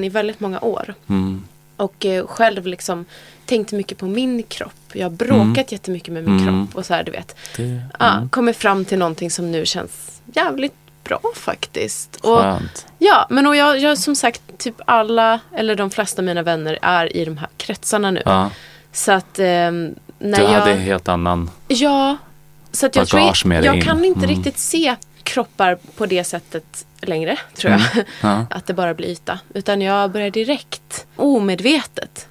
det. i väldigt många år. Mm. Och eh, själv liksom tänkt mycket på min kropp. Jag har bråkat jättemycket med min Mm. kropp och så här du vet. Det, mm. kommit fram till någonting som nu känns jävligt bra faktiskt. Och, Skönt. ja, men och jag, jag som sagt typ alla eller de flesta av mina vänner är i de här kretsarna nu. Ja, Så att ehm, när du jag... hade en helt annan... Ja, så att jag, tror jag, jag kan inte Mm. riktigt se kroppar på det sättet längre, tror jag. Mm. Ja. [laughs] Att det bara blir yta. Utan jag börjar direkt, omedvetet,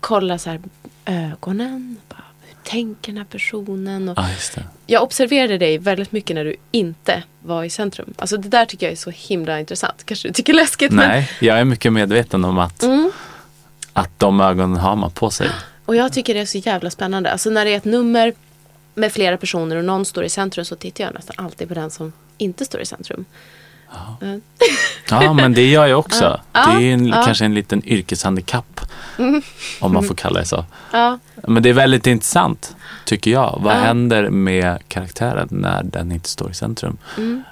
kolla så här ögonen. Bara, hur tänker den här personen? Och det. jag observerade dig väldigt mycket när du inte var i centrum. Alltså det där tycker jag är så himla intressant. Kanske du tycker läskigt. Men, Nej, jag är mycket medveten om att, Mm. att de ögonen har man på sig. och jag tycker det är så jävla spännande. Alltså när det är ett nummer med flera personer och någon står i centrum så tittar jag nästan alltid på den som inte står i centrum. Mm. [laughs] Ja, men det gör jag också. Ja, det är en, ja. kanske en liten yrkeshandikapp. Om man får kalla det så. Ja, Men det är väldigt intressant, tycker jag. Vad Ja. händer med karaktären när den inte står i centrum? Mm.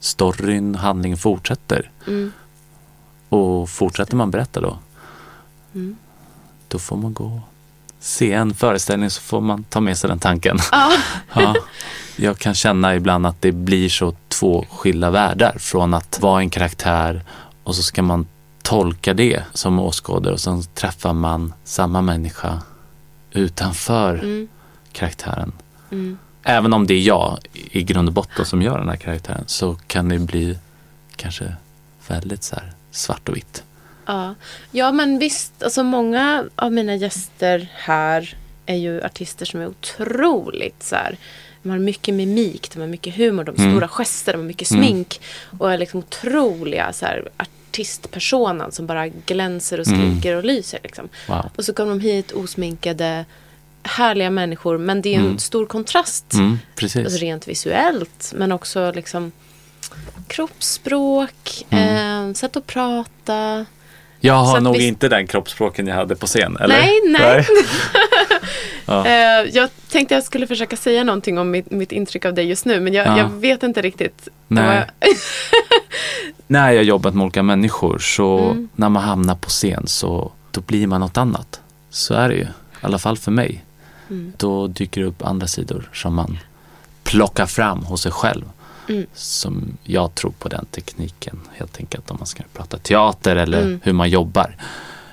Storyn, handlingen fortsätter. Mm. Och fortsätter man berätta då, Mm. då får man gå se en föreställning så får man ta med sig den tanken. [laughs] Ja. Ja. Jag kan känna ibland att det blir så två skilda världar från att vara en karaktär och så ska man tolka det som åskådare och sen träffar man samma människa utanför Mm. karaktären. Mm. Även om det är jag i grund och botten som gör den här karaktären så kan det bli kanske väldigt så svart och vitt. Ja. ja, men visst. Alltså många av mina gäster här är ju artister som är otroligt så här. De har mycket mimik, de har mycket humor, de har Mm. stora gester, de har mycket Mm. smink. Och är liksom otroliga så här, artistpersonan som bara glänser och Mm. skriker och lyser. Liksom. Wow. Och så kommer de hit osminkade härliga människor. Men det är en Mm. stor kontrast. Mm. Alltså rent visuellt. Men också liksom kroppsspråk. Mm. Eh, sätt att prata. Jag har nog vi- inte den kroppsspråken jag hade på scen, eller? Nej, nej. [laughs] Ja. Eh, jag tänkte jag skulle försöka säga någonting om mitt, mitt intryck av dig just nu. Men jag, Ja. jag vet inte riktigt. Nej. [laughs] När jag jobbat med olika människor så Mm. när man hamnar på scen så då blir man något annat. Så är det ju. I alla fall för mig. Mm. Då dyker det upp andra sidor som man plockar fram hos sig själv. Mm. Som jag tror på den tekniken helt enkelt om man ska prata teater eller Mm. hur man jobbar.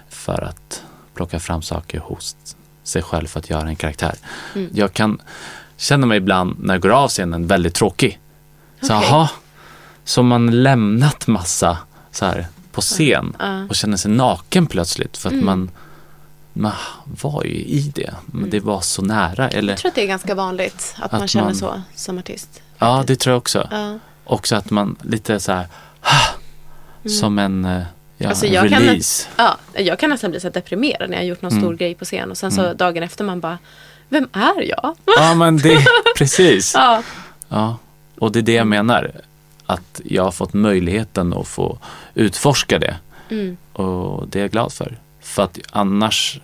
För att plocka fram saker hos sig själv för att göra en karaktär. Mm. Jag kan känna mig ibland när jag går av scenen väldigt tråkig. Så Okej. aha, så man lämnat massa så här på scen Ja. och känner sig naken plötsligt för att Mm. man, man var ju i det. Men det var så nära. Eller, Jag tror att det är ganska vanligt att, man Att känner man- så som artist. ja, det tror jag också. Också att man lite så här, som en eh, ja, Mm. Alltså, jag kan-. Ja, jag kan nästan bli så deprimerad när jag gjort någon Mm. stor grej på scen. Och sen så dagen efter man bara, vem är jag? Ja, men det, [laughs] precis. Ja. Ja, och det är det jag menar. Att jag har fått möjligheten att få utforska det. Mm. Och det är jag glad för. För att annars,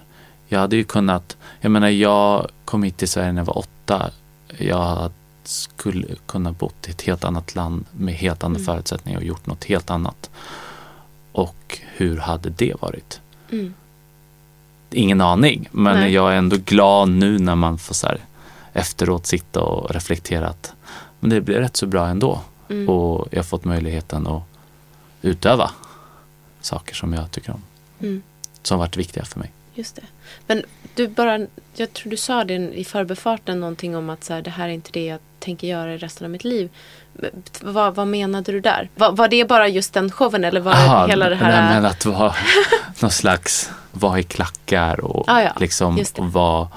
jag hade ju kunnat, jag menar jag kom hit till Sverige när jag var åtta. Jag skulle kunna bott i ett helt annat land med helt andra Mm. förutsättningar och gjort något helt annat. Och hur hade det varit? Mm. Ingen aning, men Nej. jag är ändå glad nu när man får så här, efteråt sitta och reflektera att men det blir rätt så bra ändå. Mm. Och jag har fått möjligheten att utöva saker som jag tycker om. Mm. Som varit viktiga för mig. Just det. Men du bara, jag tror du sa det i förbifarten någonting om att så här, det här är inte det jag tänker göra i resten av mitt liv. Vad, vad menade du där? Var, var det bara just den showen eller var Aha, hela det här? Nej, men att vara [laughs] någon slags, vara i klackar och Ah, ja, liksom vara,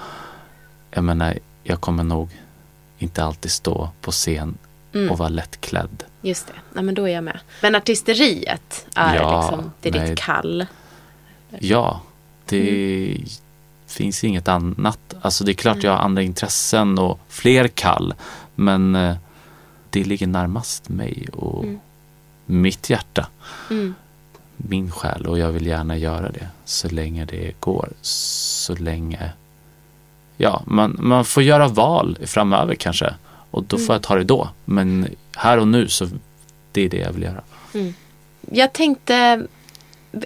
jag menar, jag kommer nog inte alltid stå på scen Mm. och vara lättklädd. Just det, nej, men då är jag med. Men artisteriet är Ja, liksom, det är nej. ditt kall. Ja, det Mm. finns inget annat. Alltså det är klart jag har andra intressen och fler kall. Men eh, det ligger närmast mig och Mm. mitt hjärta. Mm. Min själ och jag vill gärna göra det så länge det går. Så länge, ja, man, man får göra val framöver kanske. Och då Mm. får jag ta det då. Men här och nu så det är det jag vill göra. Jag tänkte,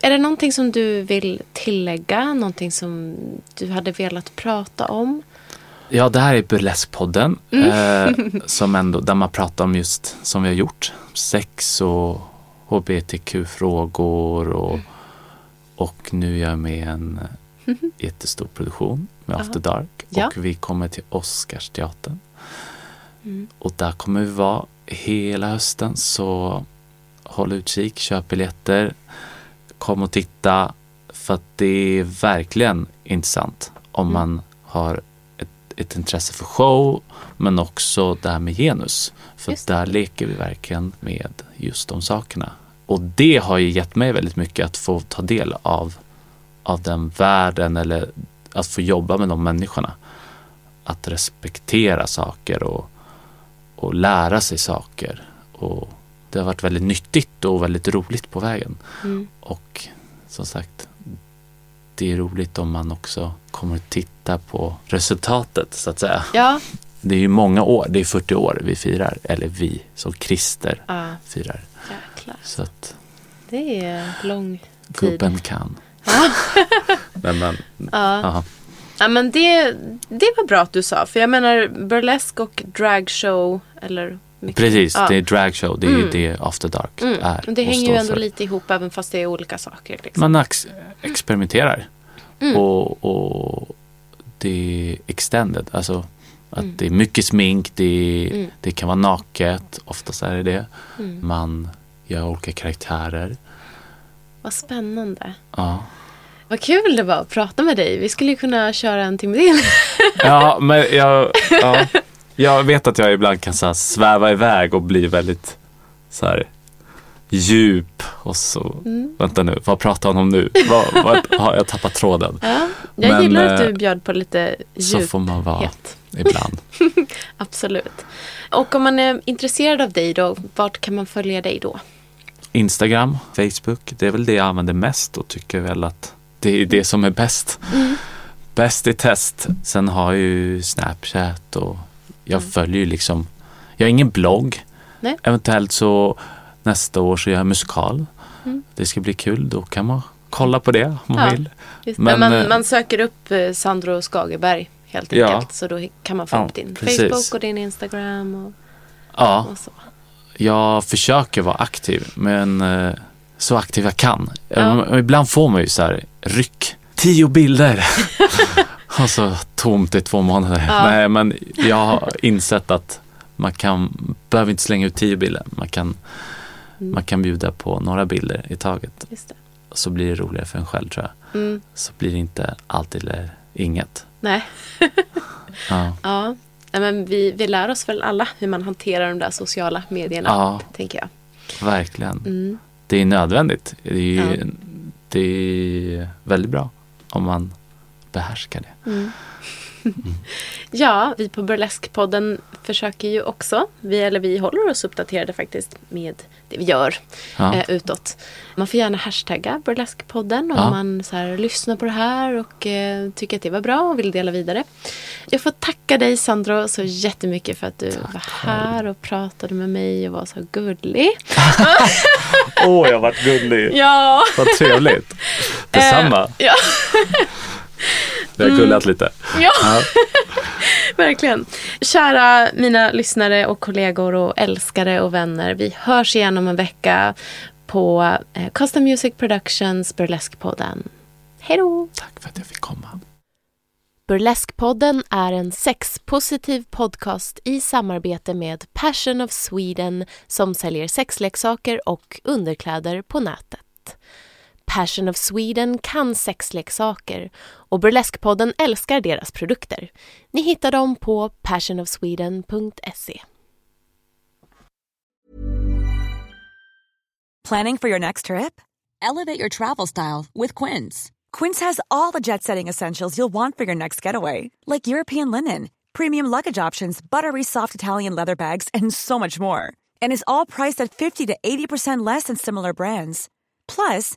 är det någonting som du vill tillägga? Någonting som du hade velat prata om? Ja, det här är Burleskpodden. Mm. Eh, som ändå, där man pratar om just som vi har gjort. Sex och hbtq-frågor och, och nu är jag med en eh, jättestor produktion med After Dark. Ja. Och vi kommer till Oscarsteatern. Mm. Och där kommer vi vara hela hösten. Så håll utkik, köp biljetter, kom och titta. För att det är verkligen intressant om Mm. man har ett, intresse för show men också det här med genus. För där leker vi verkligen med just de sakerna. Och det har ju gett mig väldigt mycket att få ta del av, av den världen eller att få jobba med de människorna. Att respektera saker och, och lära sig saker. Och det har varit väldigt nyttigt och väldigt roligt på vägen. Mm. Och som sagt, det är roligt om man också kommer att titta på resultatet så att säga. Ja, Det är ju många år, det är 40 år vi firar, eller vi som krister ja firar. jäklar. Så att Det är lång tid. gubben kan. [laughs] Nej, men, Ja. aha. Ja, men det, det var bra att du sa. För jag menar burlesk och dragshow. Eller mycket- Precis, ja. det är dragshow, det är ju Mm. det After Dark Mm. är. Men Det och hänger ju ändå för. lite ihop även fast det är olika saker. Liksom. Man ex- experimenterar. Mm. Och, och det är extended, alltså att Mm. det är mycket smink, det, är, Mm. det kan vara naket, oftast är det det. Mm. Man gör olika karaktärer. Vad spännande. Ja. Vad kul det var att prata med dig. Vi skulle ju kunna köra en timme till. Ja, men jag, ja, [laughs] jag vet att jag ibland kan så sväva iväg och bli väldigt så här djup och så, Mm. vänta nu, vad pratar han om nu? Vad, vad, [laughs] har jag tappat tråden? Ja. Jag Men, gillar att eh, du bjöd på lite Så får man vara djuphet. ibland. [laughs] Absolut. Och om man är intresserad av dig då, vart kan man följa dig då? Instagram, Facebook, det är väl det jag använder mest och tycker väl att det är det som är bäst. Mm. Bäst i test. Sen har jag ju Snapchat och jag Mm. följer ju liksom, jag har ingen blogg. Nej. Eventuellt så nästa år så gör jag musikal. Mm. Det ska bli kul, då kan man kolla på det om man Ja. vill. Men, man, eh, man söker upp eh, Sandro Skagerberg helt Ja. enkelt. Så då kan man få Ja, upp din precis. Facebook och din Instagram och, Ja, och så. jag försöker vara aktiv men eh, så aktiv jag kan. Ja. Eh, Ibland får man ju så här ryck. Tio bilder. [laughs] och så tomt i två månader. Ja. Nej men jag har insett att man kan, behöver inte slänga ut tio bilder. Man kan, Mm. man kan bjuda på några bilder i taget. Så blir det roligare för en själv tror jag. Mm. Så blir det inte allt eller inget. Nej. [laughs] Ja, Ja. Nej, men vi, vi lär oss väl alla hur man hanterar de där sociala medierna. ja Tänker jag. verkligen. Mm. Det är nödvändigt. Det är, Ja. det är väldigt bra om man behärskar det. Mm. [laughs] Ja, vi på Burlesque-podden försöker ju också, vi, eller vi håller oss uppdaterade faktiskt med det vi gör Ja. eh, utåt. Man får gärna hashtagga Burlesque-podden om Ja. man så här, lyssnar på det här och eh, tycker att det var bra och vill dela vidare. Jag får tacka dig Sandro så jättemycket för att du var här och pratade med mig och var så gullig. [laughs] Åh, jag varit gullig. Ja! Vad trevligt. [laughs] Detsamma. Ja, Vi har gullat lite. ja. Ja. [laughs] Verkligen. Kära mina lyssnare och kollegor och älskare och vänner. Vi hörs igen om en vecka på eh, Custom Music Productions Burlesque-podden. Hej då! Tack för att jag fick komma. Burlesque-podden är en sexpositiv podcast i samarbete med Passion of Sweden som säljer sexleksaker och underkläder på nätet. Passion of Sweden kan sexleksaker och Burleskpodden älskar deras produkter. Ni hittar dem på passionofsweden.se. Planning for your next trip? Elevate your travel style with Quince. Quince has all the jet setting essentials you'll want for your next getaway, like European linen, premium luggage options, buttery soft Italian leather bags, and so much more. And is all priced at 50 to 80% less than similar brands. Plus,